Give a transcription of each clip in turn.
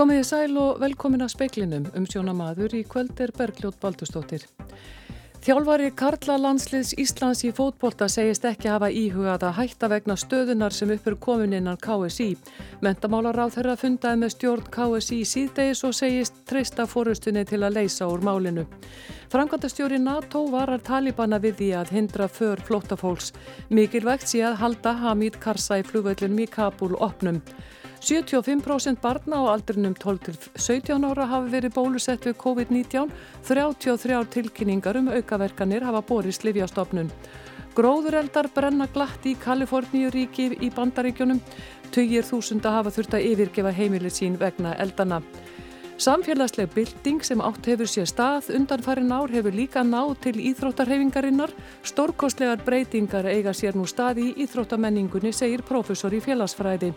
Komiði sæl og velkomin að speiklinum um sjónamaður í kvöld er Bergljót Baldustóttir. Þjálfari Karla landsliðs Íslands í fótbolta segist ekki hafa íhugað að hætta vegna stöðunar sem uppur komin innan KSI. Mentamálar á þeirra fundaði með stjórn KSI síðdegis og segist treysta fórustunni til að leysa úr málinu. Framkvæmdastjóri NATO varar Talibana við því að hindra för flóttafólks. Mikilvægt sé að halda Hamid Karzai flugvöllunum í Kabul opnum. 75% barna á aldrinum 12-17 ára hafi verið bólusett við COVID-19, 33 tilkynningar um aukaverkanir hafa borist livjastofnun. Gróðureldar brenna glatt í Kaliforníuríki í bandaríkjunum, 20.000 hafa þurft að yfirgefa heimilið sín vegna eldana. Samfélagsleg bilding sem átt hefur sér stað undan farin ár hefur líka náð til íþróttarhefingarinnar. Stórkostlegar breytingar eiga sér nú stað í íþróttamenningunni, segir profesor í félagsfræði.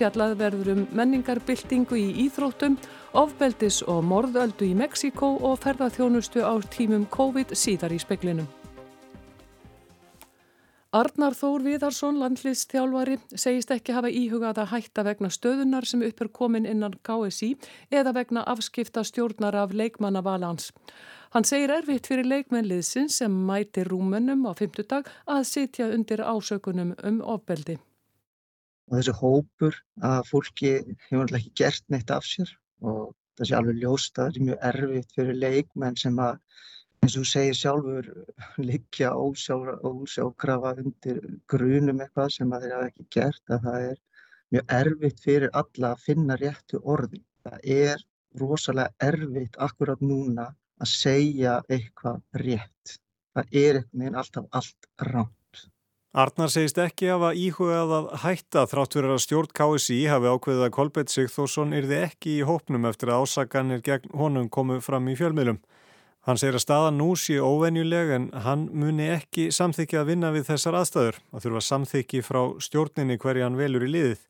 Fjallað verður um menningarbildingu í íþróttum, ofbeldis og morðöldu í Mexiko og ferðarþjónustu á tímum COVID síðar í speklinum. Arnar Þór Viðarsson, landliðstjálfari, segist ekki hafa íhugað að hætta vegna stöðunar sem upp er komin innan KSI eða vegna afskipta stjórnar af leikmannavalans. Hann segir erfitt fyrir leikmennliðsin sem mæti rúmennum á fymtudag að sitja undir ásökunum um ofbeldi. Þessi hópur að fólki hefur alltaf ekki gert neitt af sér og sé alveg ljóst að það er mjög erfitt fyrir leikmenn sem að eins og þú segir sjálfur liggja ósjákrafa undir grunum eitthvað sem þeir hafa ekki gert að það er mjög erfitt fyrir alla að finna réttu orði. Það er rosalega erfitt akkurat núna að segja eitthvað rétt. Það er einhvern veginn alltaf allt ránt. Arnar segist ekki af að íhugað að hætta þrátt fyrir að stjórn KSI hafi ákveðið að Kolbett Sigþórsson yrði ekki í hópnum eftir að ásaganir gegn honum komu fram í fjölmiðlum. Hann segir að staðan nú sé óvenjuleg en hann muni ekki samþykja að vinna við þessar aðstæður að þurfa samþykji frá stjórninni hverja hann velur í liðið.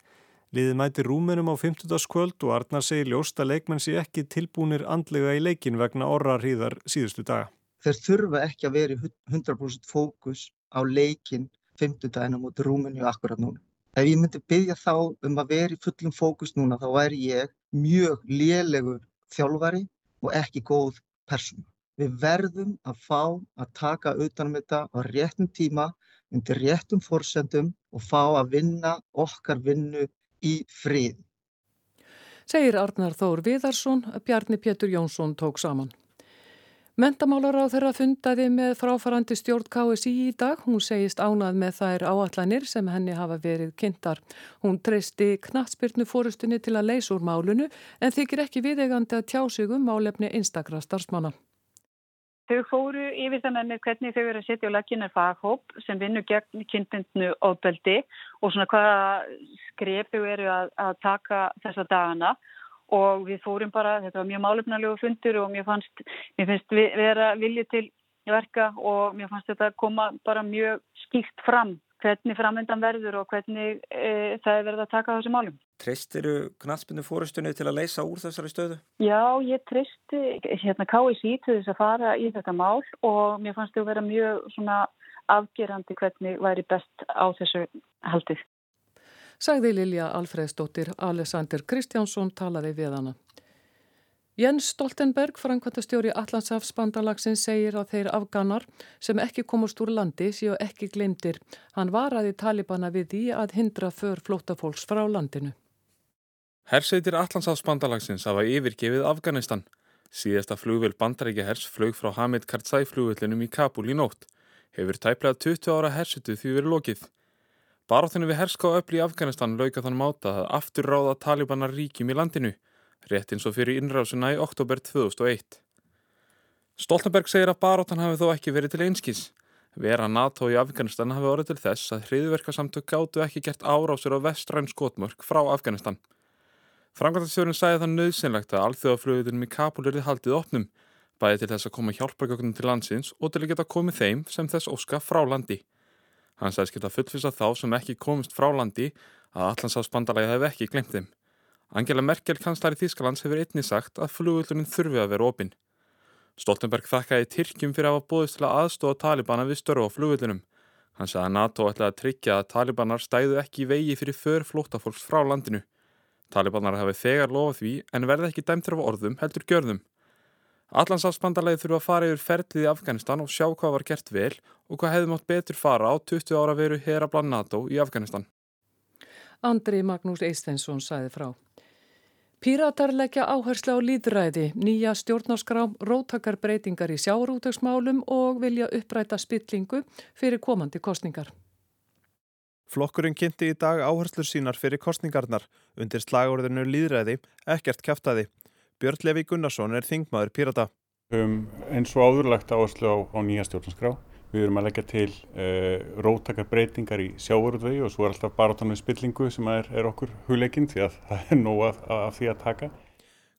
Liðið mæti rúmenum á 50. kvöld og Arnar segir ljóst að leikmenn sé ekki tilbúnir andlega í leikin vegna orra hríðar síðustu daga. Þeir þurfa ekki að vera 100% fókus á leikin 50 dagina mot rúmenu akkurat núna. Ef ég myndi byggja þá um að vera í fullum fókus núna þá væri ég mjög lélegur þjálfari og ekki góð persóna. Við verðum að fá að taka utanum þetta á réttum tíma, undir réttum fórsendum og fá að vinna okkar vinnu í frið. Segir Arnar Þór Viðarsson, Bjarni Pétur Jónsson tók saman. Mentamálar á þeirra fundaði með fráfarandi stjórn KSI í dag. Hún segist ánað með þær áallanir sem henni hafa verið kynntar. Hún treysti knatsbyrnu fórustunni til að leysa úr málunu en þykir ekki viðegandi að tjá sig um málefni einstakra starfsmána. Þau fóru yfir þannig með hvernig þau eru að setja á laginnar faghóp sem vinnur gegn kynbundnu ofbeldi og svona hvaða skrepu eru að, að taka þessa dagana og við fórum bara, þetta var mjög málefnarlegu fundur og mér fannst, mér finnst vera viljið til verka og mér fannst þetta koma bara mjög skýrt fram hvernig framöndan verður og hvernig e, það er verið að taka þessu málum. Treystir þú knastbyndu fórustunni til að leysa úr þessari stöðu? Já, ég treysti hérna KSI til þess að fara í þetta mál og mér fannst þau vera mjög svona afgerandi hvernig væri best á þessu haldið. Sagði Lilja Alfreðsdóttir, Alessander Kristjánsson talaði við hana. Jens Stoltenberg, framkvæmtastjóri Allandsafsbandalagsins, segir að þeir afganar sem ekki komast úr landi séu ekki glemdir. Hann varaði Talibana við því að hindra för flótafólks frá landinu. Hersveitir Allandsafsbandalagsins hafa yfirgefið Afganistan. Síðasta flugvel bandarækja hers flög frá Hamid Karzai flugvellinum í Kabul í nótt. Hefur tæplega 20 ára hersveitu því verið lokið. Baráþinu við herská öfli í Afganistan lauka þann máta að aftur ráða Talibana ríkjum í landinu rétt eins og fyrir innrásuna í oktober 2001. Stoltenberg segir að baróttan hafi þó ekki verið til einskís. Vera NATO í Afganistan hafi orðið til þess að hriðverkarsamtök gáttu ekki gert árásur á vestræn skotmörk frá Afganistan. Frankvæmtastjórun sæði það nöðsynlegt að alþjóðaflöðunum í Kabul erið haldið opnum, bæði til þess að koma hjálpargögnum til landsins og til að geta komið þeim sem þess óska frá landi. Hann sæðis geta fullfisa þá sem ekki komist frá landi að allansafsbandalæði hefði ekki glemt þeim. Angela Merkel, kanslari Þískalands, hefur einni sagt að flugullunin þurfi að vera opinn. Stoltenberg þakkaði Tyrkjum fyrir að hafa bóðist til að aðstóða Talibana við störfa á flugullunum. Hann sagði að NATO ætlaði að tryggja að Talibanar stæðu ekki í vegi fyrir för flótafólks frá landinu. Talibanar hafi þegar lofað því en verði ekki dæmtur af orðum heldur gjörðum. Allansáfsbandalagi þurfa að fara yfir ferlið í Afganistan og sjá hvað var gert vel og hvað hefði mátt betur fara á 20 ára veru herablan NATO í Afganistan. Andri Magnús Eisteinsson sæði frá. Píratar leggja áherslu á líðræði, nýja stjórnarskrá, róttakar breytingar í sjáurútöksmálum og vilja uppræta spillingu fyrir komandi kostningar. Flokkurinn kynnti í dag áherslur sínar fyrir kostningarnar undir slagorðinu líðræði, ekkert kæftæði. Björn Levi Gunnarsson er þingmaður Pírata. Um, eins og áðurlegt áherslu á, á nýja stjórnarskrá. Við erum að leggja til uh, róttakar breytingar í sjáurútvegi og svo er alltaf barátanum spillingu sem er, er okkur hugleikinn því að það er nóg að, að því að taka.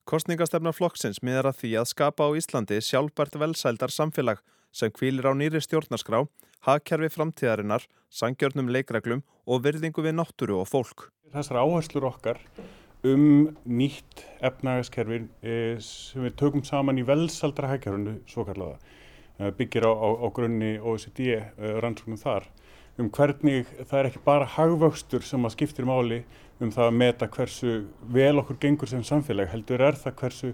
Kostningastefna flokksins miðar að því að skapa á Íslandi sjálfbært velsældar samfélag sem kvílir á nýri stjórnarskrá, hagkerfi framtíðarinnar, sangjörnum leikreglum og virðingu við náttúru og fólk. Þessar áherslur okkar um nýtt efnagaskerfi eh, sem við tökum saman í velsaldra hagkerfunu svo kallaða eh, byggir á, á, á grunni OECD eh, rannsóknum þar um hvernig það er ekki bara hagvöxtur sem að skiptir máli um það að meta hversu vel okkur gengur sem samfélag heldur er það hversu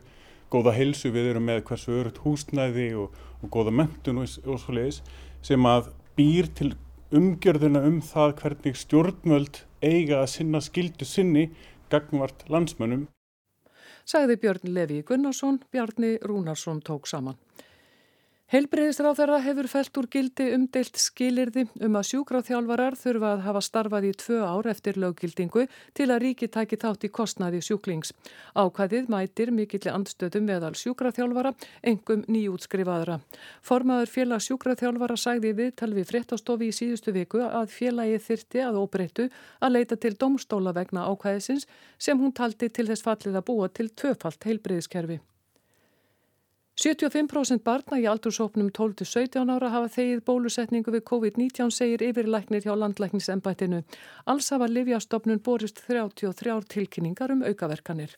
góða heilsu við erum með hversu örugt húsnæði og, og góða mentun og, og svo leiðis sem að býr til umgjörðuna um það hvernig stjórnvöld eiga að sinna skildu sinni gagnvart landsmönnum. Sagði Björn Levi Gunnarsson, Bjarni Rúnarsson tók saman. Heilbreyðisráþara hefur felt úr gildi umdeilt skilirði um að sjúkráþjálfarar þurfa að hafa starfað í tvö ár eftir löggildingu til að ríki taki þátt í kostnaði sjúklings. Ákvæðið mætir mikilli andstöðum meðal sjúkráþjálfara, engum nýjútskrifaðra. Formaður félag sjúkráþjálfara sagði við talvi fréttastofi í síðustu viku að félagi þyrti að óbreyttu að leita til domstóla vegna ákvæðisins sem hún taldi til þess fallið að búa til tvöfalt heilbreyðiskerfi. 75% barna í aldursóknum 12-17 ára hafa þegið bólusetningu við COVID-19 segir yfirlæknir hjá landlæknisembættinu. Alls hafa Livjastofnun borist 33 tilkynningar um aukaverkanir.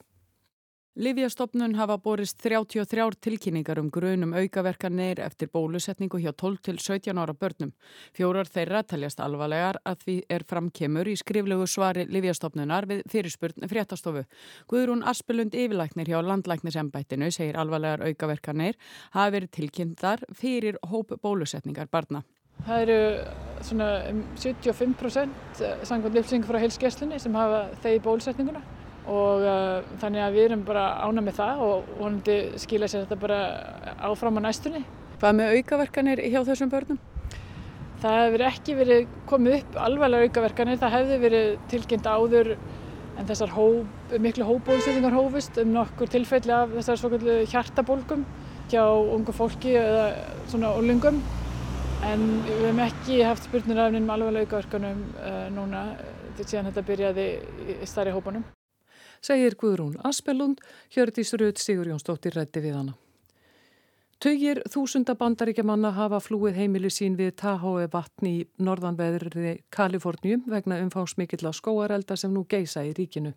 Livjastofnun hafa borist 33 tilkynningar um grunum aukaverkanir eftir bólusetningu hjá 12 til 17 ára börnum. Fjórar þeirra taljast alvarlegar að því er framkemur í skriflegu svari Livjastofnunar við fyrirspurn fréttastofu. Guðrún Aspelund yfirlæknir hjá landlæknisembættinu segir alvarlegar aukaverkanir hafa verið tilkynntar fyrir hóp bólusetningar barna. Það eru svona 75% sangvært upplýsingar frá heilsgesslunni sem hafa þegi bólusetninguna og uh, þannig að við erum bara ána með það og vonandi skilja sér þetta bara áfram á næstunni. Hvað með aukaverkanir hjá þessum börnum? Það hefur ekki verið komið upp alvarlega aukaverkanir, það hefði verið tilkynnt áður en þessar hóp, miklu hópbóðsettingar hófust um nokkur tilfelli af þessar svokallu hjartabólgum hjá ungu fólki eða svona úlingum en við hefum ekki haft spurnir af nefnum alvarlega aukaverkanum uh, núna síðan þetta byrjaði í starri hópunum segir Guðrún Aspelund, Hjördís Röð Sigur Jónsdóttir rætti við hana. Tugir þúsunda bandaríkjamanna hafa flúið heimili sín við Tahoe vatni í norðanveðri Kalifornium vegna umfánsmikill á skóarelda sem nú geisa í ríkinu.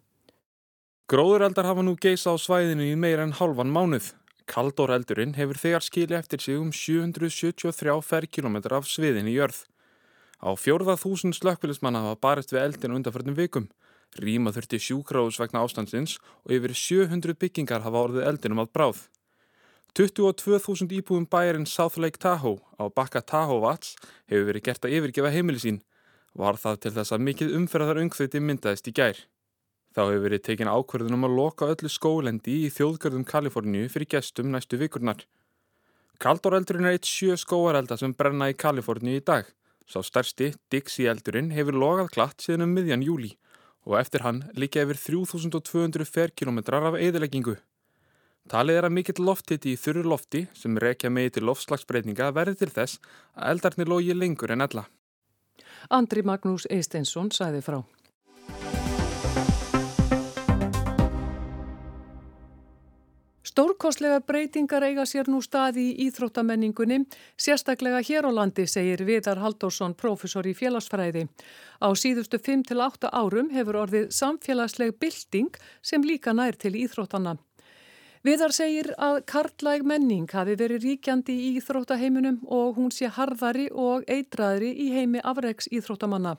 Gróðureldar hafa nú geisa á svæðinu í meira en halvan mánuð. Kaldóreldurinn hefur þegar skili eftir sig um 773 ferrkilometrar af sviðin í jörð. Á fjórða þúsund slökkvilismanna hafa barist við eldin undanförnum vikum. Ríma þurfti sjúkráðus vegna ástandsins og yfir 700 byggingar hafa orðið eldinum að bráð. 22.000 íbúum bæjarinn South Lake Tahoe á bakka Tahoe Vats hefur verið gert að yfirgefa heimili sín. Var það til þess að mikið umferðar ungþauti myndaðist í gær. Þá hefur verið tekin ákverðunum að loka öllu skólendi í þjóðgörðum Kaliforníu fyrir gestum næstu vikurnar. Kaldoreldurinn er eitt sjö skóarelda sem brenna í Kaliforníu í dag. Sá stærsti, Dixie eldurinn, hefur logað glatt síðan um miðjan júli og eftir hann líka yfir 3200 ferkilometrar af eðileggingu. Talið er að mikill lofthitti í þurru lofti sem rekja megi til loftslagsbreytinga verði til þess að eldarnir logi lengur en ella. Andri Magnús Eisteinsson sæði frá. Stórkostlega breytingar eiga sér nú staði í íþróttamenningunni, sérstaklega hér á landi, segir Viðar Haldórsson, profesor í félagsfræði. Á síðustu 5-8 árum hefur orðið samfélagsleg bilding sem líka nær til íþróttana. Viðar segir að karlæg menning hafi verið ríkjandi í íþróttaheiminum og hún sé harðari og eitraðri í heimi afreiks íþróttamanna.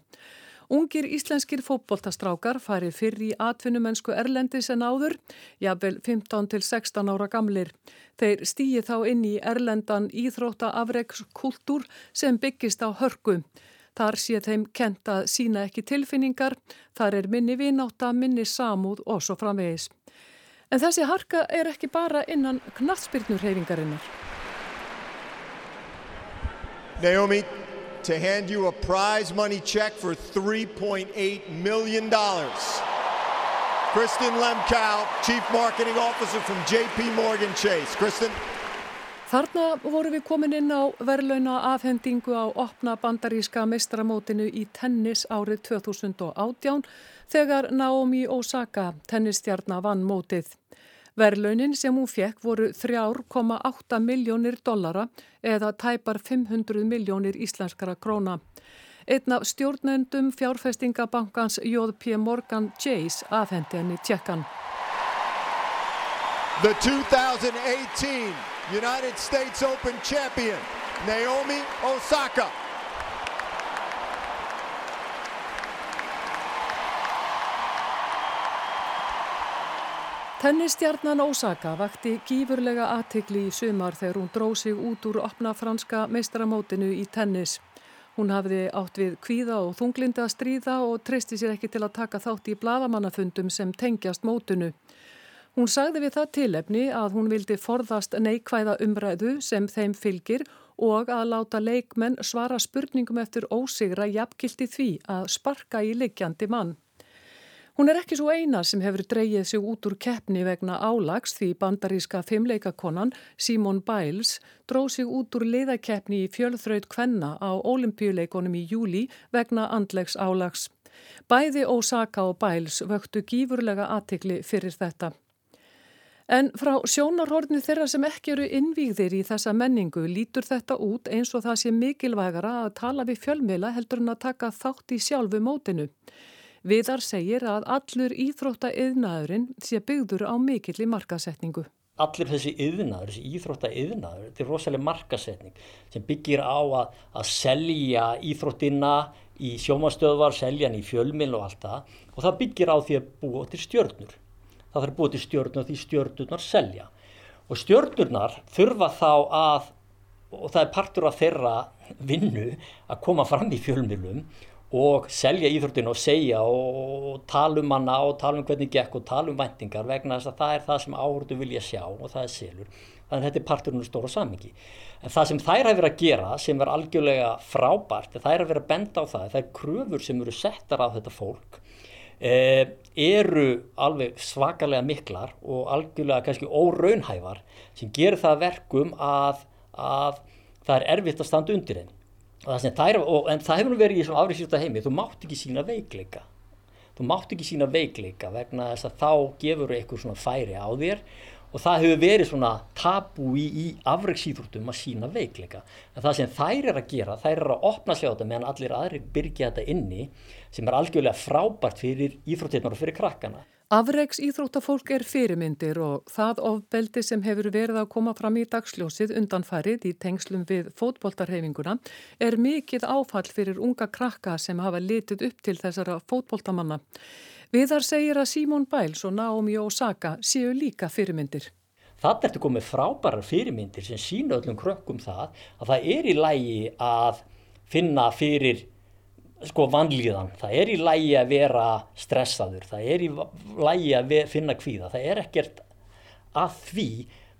Ungir íslenskir fótboltastrákar fari fyrr í atvinnumennsku Erlendis en áður, jafnvel 15 til 16 ára gamlir. Þeir stýji þá inn í Erlendan íþrótta afreikskultúr sem byggist á hörku. Þar sé þeim kent að sína ekki tilfinningar, þar er minni vináta, minni samúð og svo framvegis. En þessi harka er ekki bara innan knatsbyrnurhefingarinnar. Naomi, to hand you a prize money check for $3.8 million. Kristen Lemkow, Chief Marketing Officer from JP Morgan Chase. Kristen. Þarna voru við komin inn á verðlauna afhendingu á opna bandaríska mestramótinu í tennis árið 2018 þegar Naomi Osaka, tennistjarnar, vann mótið. Verðlaunin sem hún fekk voru 3,8 miljónir dollara eða tæpar 500 miljónir íslenskara króna. Einn af stjórnendum fjárfestingabankans J.P. Morgan Chase afhendi henni tjekkan. The 2018 United States Open champion Naomi Osaka. Tennistjarnan Osaka vakti gífurlega aðtikli í sumar þegar hún dróð sig út úr opna franska meistaramótinu í tennis. Hún hafði átt við kvíða og þunglinda að stríða og treysti sér ekki til að taka þátt í bladamannafundum sem tengjast mótunu. Hún sagði við það tilefni að hún vildi forðast neikvæða umræðu sem þeim fylgir og að láta leikmenn svara spurningum eftir ósigra jafnkildi því að sparka í likjandi mann. Hún er ekki svo eina sem hefur dreyið sig út úr keppni vegna álags því bandaríska fimmleikakonan Simon Biles dróð sig út úr liðakeppni í fjölþraut kvenna á olimpíuleikonum í júli vegna andlegs álags. Bæði Osaka og Biles vöktu gífurlega aðtikli fyrir þetta. En frá sjónarhorni þeirra sem ekki eru innvíðir í þessa menningu lítur þetta út eins og það sé mikilvægara að tala við fjölmila heldur en að taka þátt í sjálfu mótinu. Viðar segir að allur íþrótta yðnaðurinn sé byggður á mikill í markasetningu. Allir þessi yðnaður, þessi íþrótta yðnaður, þetta er rosalega markasetning sem byggir á að, að selja íþróttina í sjómastöðvar, selja hann í fjölmil og allt það og það byggir á því að búa til stjörnur. Það þarf að búa til stjörnur því stjörnurnar selja og stjörnurnar þurfa þá að, og það er partur af þeirra vinnu að koma fram í fjölmilum og selja íþróttinu og segja og tala um hana og tala um hvernig gekk og tala um vendingar vegna þess að það er það sem áhördu vilja sjá og það er selur. Þannig að þetta er parturinn úr stóra samingi. En það sem þær hafa verið að gera sem er algjörlega frábært, þær hafa verið að benda á það, er kröfur sem eru settar af þetta fólk, eh, eru alveg svakalega miklar og algjörlega kannski óraunhævar sem gerir það verkum að, að það er erfitt að standa undir einn það og, en það hefur verið í svona afriðsýrta heimi. Þú mátt ekki sína veikleika. Þú mátt ekki sína veikleika vegna þess að þá gefur eitthvað svona færi á þér og það hefur verið svona tabu í, í afriðsýrtum að sína veikleika. En það sem þær er að gera þær er að opna sig á þetta meðan allir aðri byrja þetta inni sem er algjörlega frábært fyrir íþróttirnar og fyrir krakkana Afreiks íþróttafólk er fyrirmyndir og það ofbeldi sem hefur verið að koma fram í dagsljósið undanfærið í tengslum við fótboltarhefinguna er mikið áfall fyrir unga krakka sem hafa litið upp til þessara fótboltamanna. Viðar segir að Simon Biles og Naomi Osaka séu líka fyrirmyndir. Það ertu komið frábærar fyrirmyndir sem sína öllum krökkum það að það er í lægi að finna fyrir sko vanlíðan, það er í lægi að vera stressaður, það er í lægi að finna kvíða, það er ekkert að því,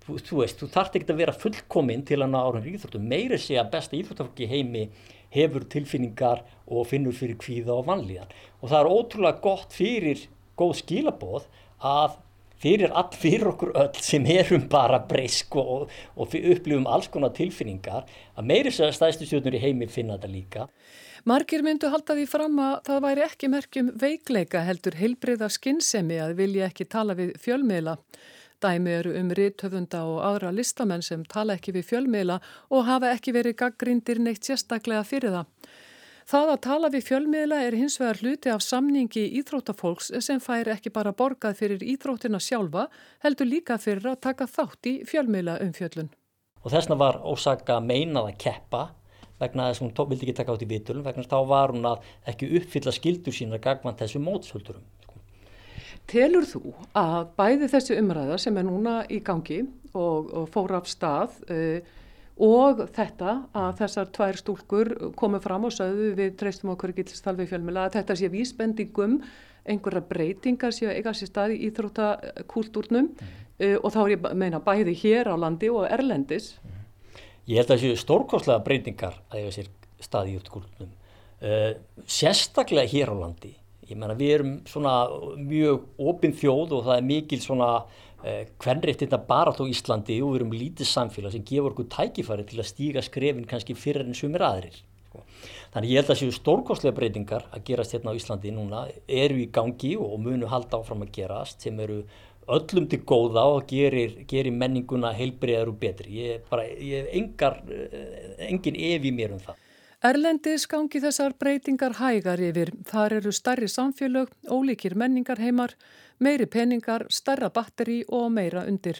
þú, þú veist, þú þarf ekki að vera fullkominn til að ná árum íþróttum, meiri sé að besta íþróttafólki heimi hefur tilfinningar og finnur fyrir kvíða og vanlíðan. Og það er ótrúlega gott fyrir góð skilaboð að fyrir all fyrir okkur öll sem erum bara breysk og, og upplifum alls konar tilfinningar að meiri sé að stæðstu stjórnur í heimi finna þetta líka Margir myndu halda því fram að það væri ekki merkjum veikleika heldur heilbreyða skinnsemi að vilja ekki tala við fjölmiðla. Dæmi eru um rithöfunda og aðra listamenn sem tala ekki við fjölmiðla og hafa ekki verið gaggrindir neitt sérstaklega fyrir það. Það að tala við fjölmiðla er hins vegar hluti af samningi íþróttafólks sem fær ekki bara borgað fyrir íþróttina sjálfa heldur líka fyrir að taka þátt í fjölmiðla um fjöllun. Og þessna var ósaka meinað að keppa vegna þess að hún tó, vildi ekki taka átt í vitulum vegna þess að þá var hún að ekki uppfylla skildur sína gagvan þessu mótshöldurum. Telur þú að bæði þessi umræða sem er núna í gangi og, og fór af stað uh, og þetta að þessar tvær stúlkur komið fram og sögðu við treystum okkur ekki til stalfi fjölmjöla að þetta sé vísbendingum einhverja breytingar séu eiga sér stað í íþróttakúltúrnum mm. uh, og þá er ég meina bæði hér á landi og erlendis. Mm. Ég held að það séu stórkostlega breytingar að eiga sér stað í íþróttakúltúrnum. Uh, sérstaklega hér á landi. Ég meina við erum svona mjög opinn þjóð og það er mikil svona hvernreitt uh, þetta bara á Íslandi og við erum lítið samfélag sem gefur okkur tækifæri til að stíga skrefin kannski fyrir enn sumir aðrir. Sko. Þannig ég held að séu stórkostlega breytingar að gerast hérna á Íslandi núna, eru í gangi og munu halda áfram að gerast sem eru öllum til góða og gerir, gerir menninguna heilbreyðar og betri. Ég hef engar, eh, engin evi mér um það. Erlendis gangi þessar breytingar hægar yfir. Þar eru starri samfélög, ólíkir menningar heimar, meiri peningar, starra batteri og meira undir.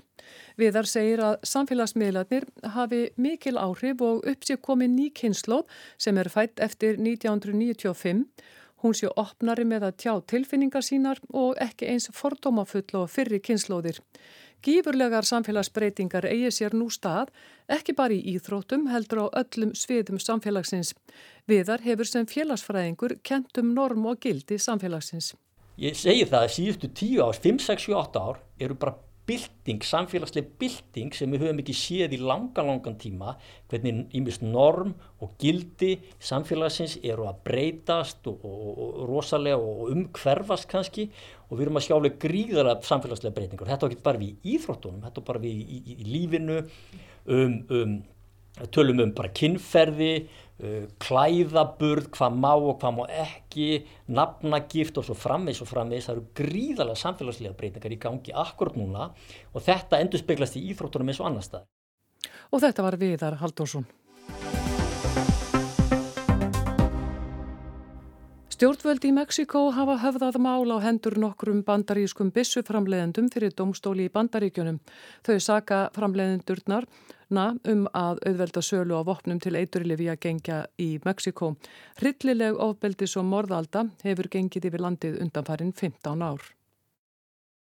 Viðar segir að samfélagsmiðlarnir hafi mikil áhrif og uppsík komið ný kynnslóð sem er fætt eftir 1995. Hún sé opnari með að tjá tilfinningar sínar og ekki eins fordómafull og fyrri kynnslóðir. Gífurlegar samfélagsbreytingar eigi sér nú stað, ekki bara í íþrótum, heldur á öllum sviðum samfélagsins. Viðar hefur sem félagsfræðingur kent um norm og gildi samfélagsins. Ég segi það að síðustu tíu ás, 5, 6, 7, 8 ár eru bara bylting, samfélagsleg bylting sem við höfum ekki séð í langan, langan tíma hvernig ímest norm og gildi samfélagsins eru að breytast og, og, og rosalega og umhverfast kannski og við erum að sjálega gríðarlega samfélagslega breytingur. Þetta er ekki bara við Íþróttunum, þetta er bara við í, í, í lífinu, um, um, tölum um bara kynferði, uh, klæðaburð, hvað má og hvað má ekki, nafnagift og svo framvegs og framvegs. Það eru gríðarlega samfélagslega breytingar í gangi akkurat núna og þetta endur speglast í Íþróttunum eins og annar stað. Og þetta var Viðar Halldórsson. Stjórnvöldi í Mexiko hafa höfðað mál á hendur nokkrum bandarískum bissuframleðendum fyrir domstóli í bandaríkjunum. Þau saka framleðendurnar um að auðvelda sölu á vopnum til eiturlifi að gengja í Mexiko. Rillileg ofbeldis og morðalda hefur gengið yfir landið undanfarin 15 ár.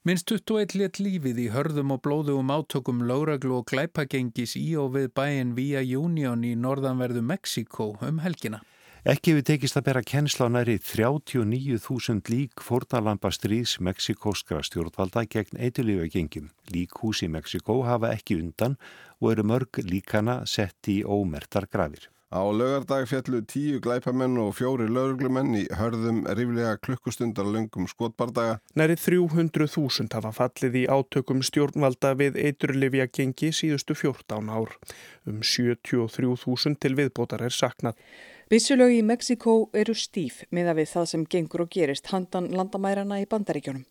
Minst 21 let lífið í hörðum og blóðugum átökum lágraglu og glæpagengis í og við bæin Via Union í norðanverðu Mexiko um helgina. Ekki við tekist að bera kennsla á næri 39.000 lík fórnalampa stríðs meksikóskra stjórnvalda gegn eitulífagengjum. Líkhús í Meksikó hafa ekki undan og eru mörg líkana sett í ómertar grafir. Á lögardag fjallu tíu glæpamenn og fjóri lögurglumenn í hörðum ríflega klukkustundar löngum skotbardaga. Næri 300.000 hafa fallið í átökum stjórnvalda við eiturlifja gengi síðustu 14 ár. Um 73.000 til viðbótar er saknað. Vissulög í Mexiko eru stíf með að við það sem gengur og gerist handan landamærarna í bandaríkjónum.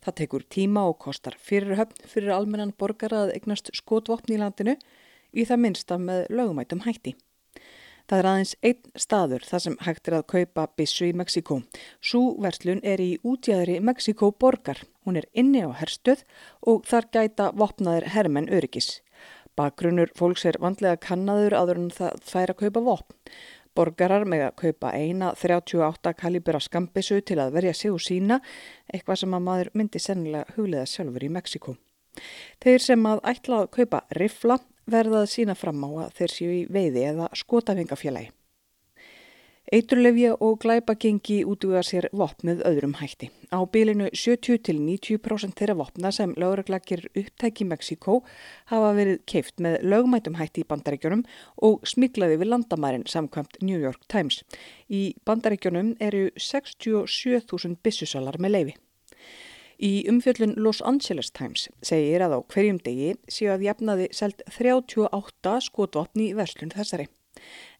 Það tekur tíma og kostar fyrirhöfn fyrir almennan borgara að egnast skotvopni í landinu í það minnsta með lögumætum hætti. Það er aðeins einn staður þar sem hægt er að kaupa bissu í Mexiko. Sú verslun er í útjæðri Mexiko borgar. Hún er inni á herstöð og þar gæta vopnaðir hermenn öryggis. Bakgrunnur fólks er vandlega kannaður aður en það fær að kaupa vopn. Borgarar með að kaupa eina 38 kalibera skambissu til að verja sig og sína, eitthvað sem að maður myndi sennilega huglega sjálfur í Mexiko. Þeir sem að ætla að kaupa rifla verðað sína fram á að þeir séu í veiði eða skotafingafélagi. Eiturlefja og glæpagengi útvíða sér vopnið öðrum hætti. Á bílinu 70-90% þeirra vopna sem lögreglakir upptæki Mexiko hafa verið keift með lögmætum hætti í bandaríkjunum og smiklaði við landamærin samkvæmt New York Times. Í bandaríkjunum eru 67.000 bissusalar með leifi. Í umfjöllun Los Angeles Times segir að á hverjum degi séu að jafnaði selt 38 skotvopni í verslun þessari.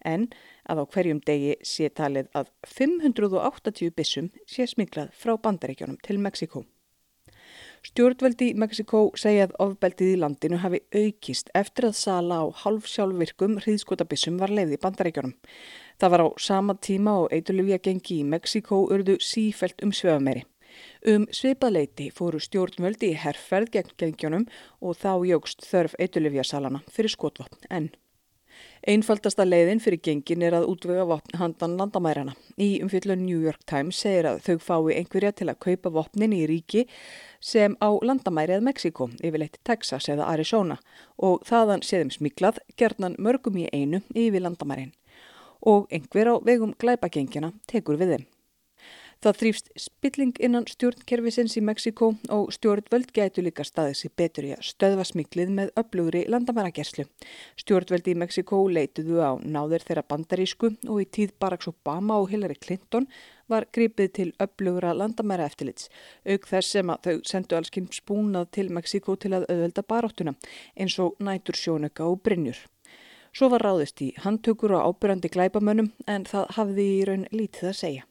En að á hverjum degi sé talið að 580 bissum sé smiklað frá bandaríkjónum til Mexiko. Stjórnveldi í Mexiko segja að ofbeldið í landinu hafi aukist eftir að sala á halvsjálfvirkum hriðskotabissum var leiði í bandaríkjónum. Það var á sama tíma og eitulifja gengi í Mexiko urðu sífelt um svöfameri. Um svipaleiti fóru stjórnvöldi í herrferð gegn gengjónum og þá jógst þörf eitulifja salana fyrir skotvapn enn. Einfaldasta leiðin fyrir gengin er að útvega vopn handan landamærana. Í umfjöldun New York Times segir að þau fái einhverja til að kaupa vopnin í ríki sem á landamærið Mexiko, yfirleitt Texas eða Arizona og þaðan séðum smiklað gerðnan mörgum í einu yfir landamærin og einhver á vegum glæpagengina tekur við þeim. Það þrýfst spilling innan stjórnkerfisins í Mexiko og stjórnvöld gætu líka staðið sér betur í að stöðva smiklið með öflugri landamæragerslu. Stjórnvöldi í Mexiko leituðu á náður þeirra bandarísku og í tíð Barack Obama og Hillary Clinton var gripið til öflugra landamæra eftirlits, auk þess sem að þau sendu allskinn spúnað til Mexiko til að auðvelda baróttuna eins og nætur sjónöka og brinnjur. Svo var ráðist í handtökur og ábyrjandi glæbamönnum en það hafði í raun lítið að segja.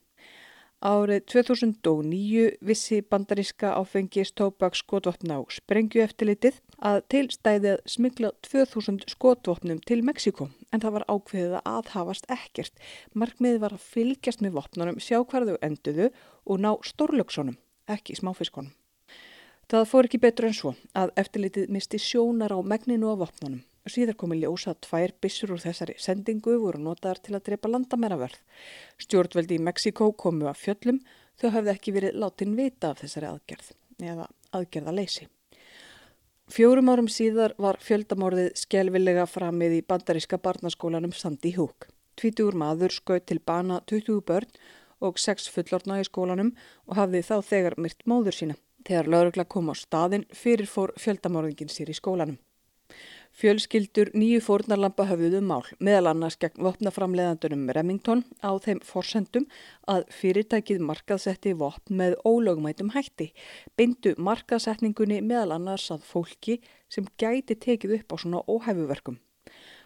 Árið 2009 vissi bandaríska áfengis tóbaks skotvopna á sprengju eftirlitið að tilstæði að smigla 2000 skotvopnum til Mexiko en það var ákveðið að aðhafast ekkert. Markmiðið var að fylgjast með vopnunum, sjá hvað þau enduðu og ná stórlöksunum, ekki smáfiskonum. Það fór ekki betur en svo að eftirlitið misti sjónar á megninu á vopnunum. Síðar komi ljósa að tvær bissur úr þessari sendingu voru notaðar til að drepa landamæraverð. Stjórnveldi í Mexiko komu að fjöllum þau hafði ekki verið látin vita af þessari aðgerð eða aðgerða leysi. Fjórum árum síðar var fjöldamorðið skjelvilega framið í bandaríska barnaskólanum Sandi Húk. Tvítugur maður skauð til bana 20 börn og 6 fullorna í skólanum og hafði þá þegar myrt móður sína. Þegar laurugla kom á staðin fyrir fór fjöldamorðingin sér í skólanum. Fjölskyldur nýju fórnarlampa höfðuðu mál, meðal annars gegn vopnaframleðandunum Remington á þeim forsendum að fyrirtækið markaðsetti vopn með ólögumætum hætti, bindu markaðsetningunni meðal annars að fólki sem gæti tekið upp á svona óhæfuverkum.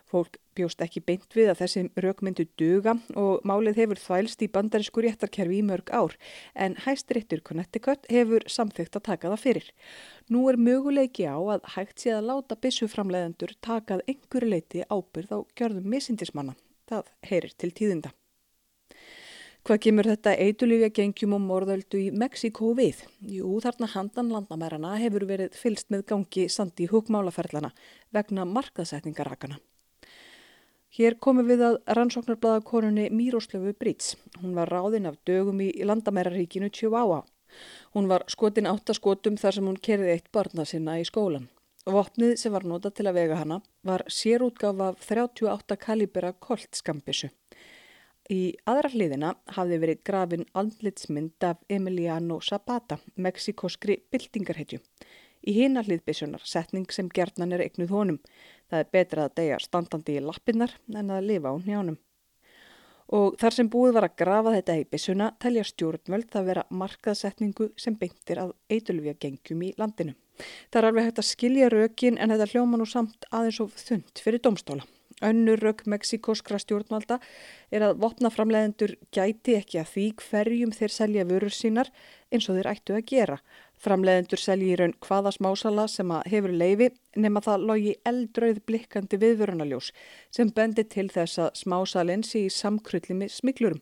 Fólk bjóst ekki beint við að þessi raukmyndu duga og málið hefur þvælst í bandarísku réttarkerfi í mörg ár en hæstirittur Connecticut hefur samþygt að taka það fyrir. Nú er möguleiki á að hægt sé að láta bissuframleðendur takað einhverju leiti ábyrð á gjörðum misindismanna. Það heyrir til tíðinda. Hvað kemur þetta eitulífja gengjum og morðöldu í Mexiko við? Jú, þarna handan landamærarna hefur verið fylst með gangi sandi húkmálaferðlana vegna markaðsetningarakana. Hér komum við að rannsóknarblæðakonunni Míroslöfu Brits. Hún var ráðinn af dögum í landamæraríkinu Chihuahua. Hún var skotin áttaskotum þar sem hún kerði eitt barna sinna í skólan. Vopnið sem var nota til að vega hana var sérútgáfa af 38 kalibera koltskambissu. Í aðra hliðina hafði verið grafin andlitsmynd af Emiliano Zapata, mexikoskri byltingarhetju. Í hina hliðbissunar setning sem gerðnan er eignuð honum. Það er betra að deyja standandi í lappinnar en að lifa á njánum og þar sem búið var að grafa þetta í bissuna telja stjórnvöld að vera markaðsetningu sem beintir að eitulvja gengjum í landinu. Það er alveg hægt að skilja rökin en þetta hljóma nú samt aðeins of þund fyrir domstóla. Önnur rauk meksikóskra stjórnvalda er að vopnaframleðendur gæti ekki að því hverjum þeir selja vörur sínar eins og þeir ættu að gera. Framleðendur selji í raun hvaða smásala sem að hefur leifi nema það logi eldrauð blikkandi viðvörunaljós sem bendi til þess að smásalinn sé í samkrulli með smiklurum.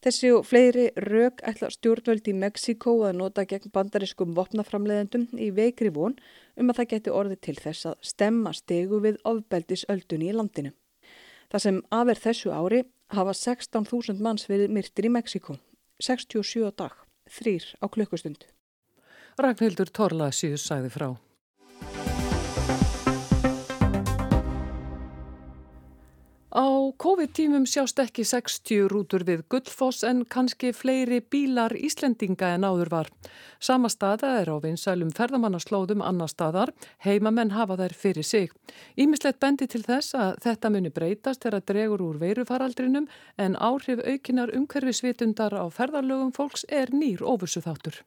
Þessi og fleiri rauk ætla stjórnvöld í Mexiko að nota gegn bandariskum vopnaframleðendum í veikri von um að það geti orði til þess að stemma stegu við ofbeldisöldunni í landinu. Það sem aðverð þessu ári hafa 16.000 manns verið myrtir í Mexiko, 67 dag, þrýr á klukkustund. Ragnhildur Torlasíus sæði frá. Á COVID-tímum sjást ekki 60 rútur við Guldfoss en kannski fleiri bílar Íslendinga en áður var. Sama staða er á vinsælum ferðamannaslóðum annar staðar, heimamenn hafa þær fyrir sig. Ímislegt bendi til þess að þetta muni breytast þegar dregur úr veirufaraldrinum en áhrif aukinar umhverfisvitundar á ferðarlögum fólks er nýr ofursu þáttur.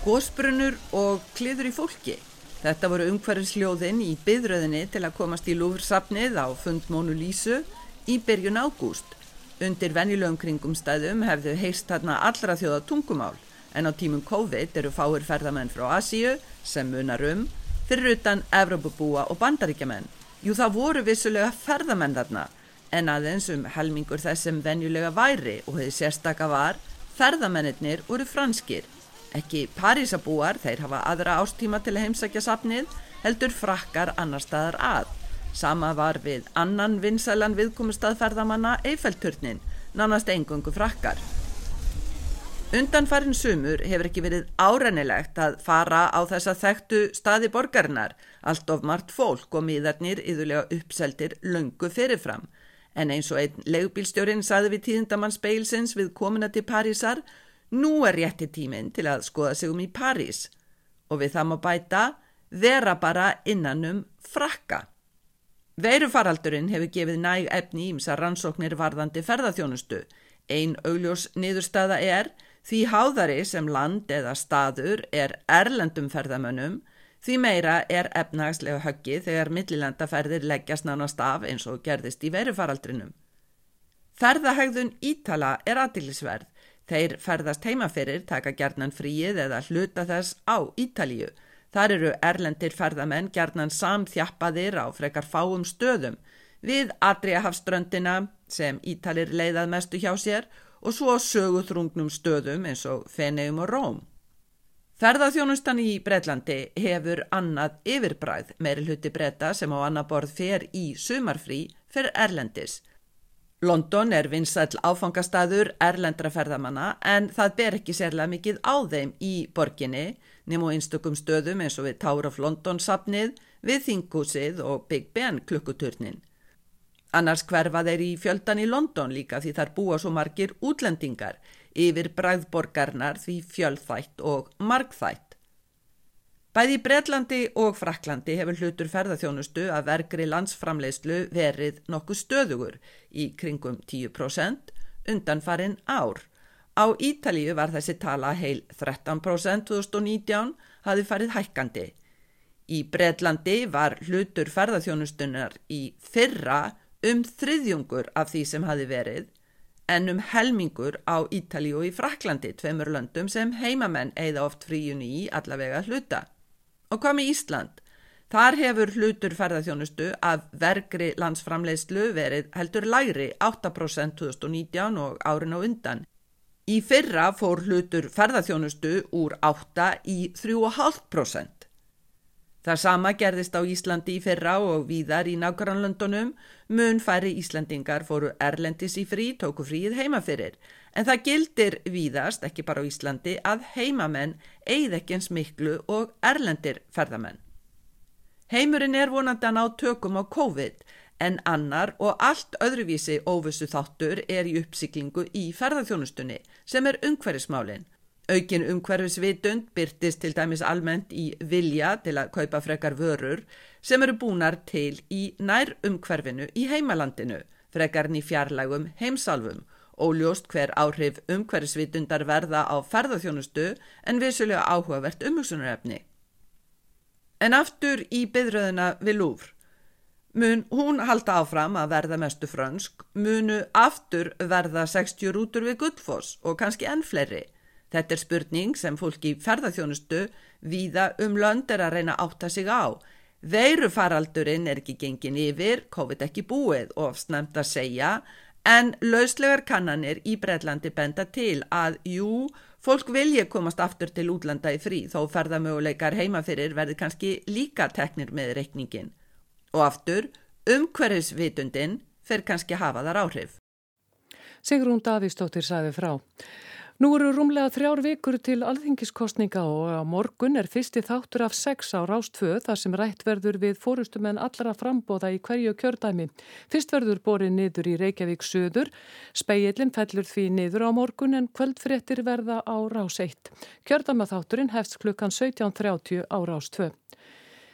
Gósbrunur og kliður í fólki. Þetta voru umhverfisljóðin í byðröðinni til að komast í lúfursafnið á fundmónu Lísu í byrjun ágúst. Undir venjulegum kringumstæðum hefðu heist þarna allra þjóða tungumál en á tímum COVID eru fáir ferðamenn frá Asíu sem munar um fyrir utan Evrópubúa og bandaríkjaman. Jú það voru vissulega ferðamenn þarna en aðeins um helmingur þess sem venjulega væri og hefði sérstaka var ferðamennir voru franskir Ekki Parísabúar, þeir hafa aðra ástíma til að heimsækja safnið, heldur frakkar annar staðar að. Sama var við annan vinsælan viðkomustadferðamanna Eiffelturnin, nánast engungu frakkar. Undanfarin sumur hefur ekki verið árennilegt að fara á þessa þekktu staði borgarinnar, allt of margt fólk og miðarnir yðurlega uppseldir löngu fyrirfram. En eins og einn legbílstjórin saði við tíðindamann speilsins við komuna til Parísar, nú er rétti tíminn til að skoða sig um í París. Og við það má bæta, vera bara innanum frakka. Veirufaraldurinn hefur gefið næg efni ímsa rannsóknir varðandi ferðarþjónustu. Einn augljós niðurstaða er Því háðari sem land eða staður er erlendum ferðamönnum, því meira er efnagslega höggi þegar millilandaferðir leggjast nánast af eins og gerðist í verufaraldrinum. Ferðahægðun Ítala er aðtilisverð. Þeir ferðast heimaferir, taka gerðnan fríið eða hluta þess á Ítalíu. Þar eru erlendir ferðamenn gerðnan samþjappaðir á frekar fáum stöðum við Adriahafströndina sem Ítalir leiðað mestu hjá sér og svo söguþrungnum stöðum eins og Feneum og Róm. Ferðarþjónustan í Breitlandi hefur annað yfirbræð meiri hluti breyta sem á annað borð fer í sumarfrí fyrir Erlendis. London er vinsall áfangastaður erlendra ferðamanna en það ber ekki sérlega mikið á þeim í borginni nefnum og einstökum stöðum eins og við Tower of London sapnið, við Þingúsið og Big Ben klukkuturnin. Annars hverfa þeir í fjöldan í London líka því þar búa svo margir útlendingar yfir bræðborgarnar því fjöldþætt og margþætt. Bæði í Breitlandi og Fraklandi hefur hlutur ferðarþjónustu að vergri landsframleiðslu verið nokkuð stöðugur í kringum 10% undan farin ár. Á Ítalíu var þessi tala heil 13% 2019 hafi farið hækkandi. Í Breitlandi var hlutur ferðarþjónustunar í fyrra um þriðjungur af því sem hafi verið en um helmingur á Ítali og í Fraklandi, tveimur löndum sem heimamenn eigða oft fríun í allavega hluta. Og hvað með Ísland? Þar hefur hlutur ferðarþjónustu af vergri landsframleiðslu verið heldur lægri 8% 2019 og árin á undan. Í fyrra fór hlutur ferðarþjónustu úr 8 í 3,5%. Það sama gerðist á Íslandi í fyrra og víðar í nákvæmlandunum, mun færi Íslandingar fóru erlendis í frí, tóku fríð heimafyrir. En það gildir víðast, ekki bara á Íslandi, að heimamenn eigð ekki eins miklu og erlendir ferðamenn. Heimurinn er vonandi að ná tökum á COVID, en annar og allt öðruvísi óvissu þáttur er í uppsiklingu í ferðarþjónustunni, sem er umhverfismálinn. Aukin umhverfisvitund byrtist til dæmis almennt í vilja til að kaupa frekar vörur sem eru búnar til í nær umhverfinu í heimalandinu, frekarn í fjarlægum heimsálfum, óljóst hver áhrif umhverfisvitundar verða á ferðarþjónustu en vissulega áhugavert umhugsunarefni. En aftur í byðröðina við Lúfr. Mun hún halda áfram að verða mestu frönsk, munu aftur verða 60 rútur við Guldfoss og kannski enn fleiri. Þetta er spurning sem fólki ferðarþjónustu víða um lönd er að reyna átta sig á. Veirufaraldurinn er ekki gengin yfir, COVID ekki búið og snemt að segja, en lauslegar kannanir í Breitlandi benda til að jú, fólk vilja komast aftur til útlanda í frí þó ferðarmöguleikar heimafyrir verði kannski líka teknir með reikningin. Og aftur, umhverfisvitundin fer kannski hafa þar áhrif. Sigrún Davísdóttir sæði frá. Nú eru rúmlega þrjár vikur til alþingiskostninga og á morgun er fyrsti þáttur af sex á Rástföð þar sem rætt verður við fórustumenn allra frambóða í hverju kjördæmi. Fyrst verður borið niður í Reykjavík söður, speilin fellur því niður á morgun en kvöldfréttir verða á Rás 1. Kjördæmaþátturinn hefst klukkan 17.30 á Rástföð.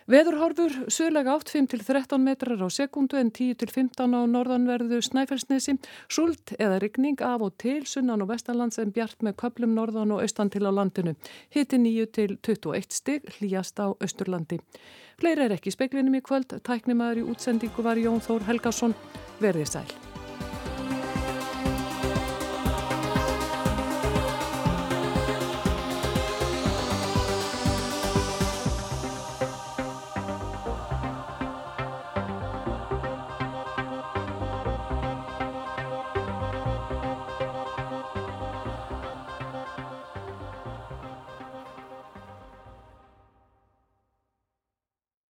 Veðurhorfur sögulega 8-5-13 metrar á sekundu en 10-15 á norðanverðu Snæfellsnesi, sult eða rigning af og til sunnan og vestanlands en bjart með köplum norðan og austan til á landinu. Hitti 9-21 stig hlýjast á Östurlandi. Fleiri er ekki speklinum í kvöld, tæknimaður í útsendingu var Jón Þór Helgason, verðið sæl.